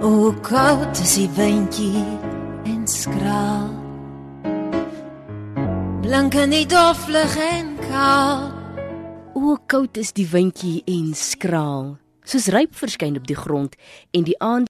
O koud is die windjie en skraal. Blank in die doflig en kaal. O koud is die windjie en skraal. Soos ryp verskyn op die grond en die aand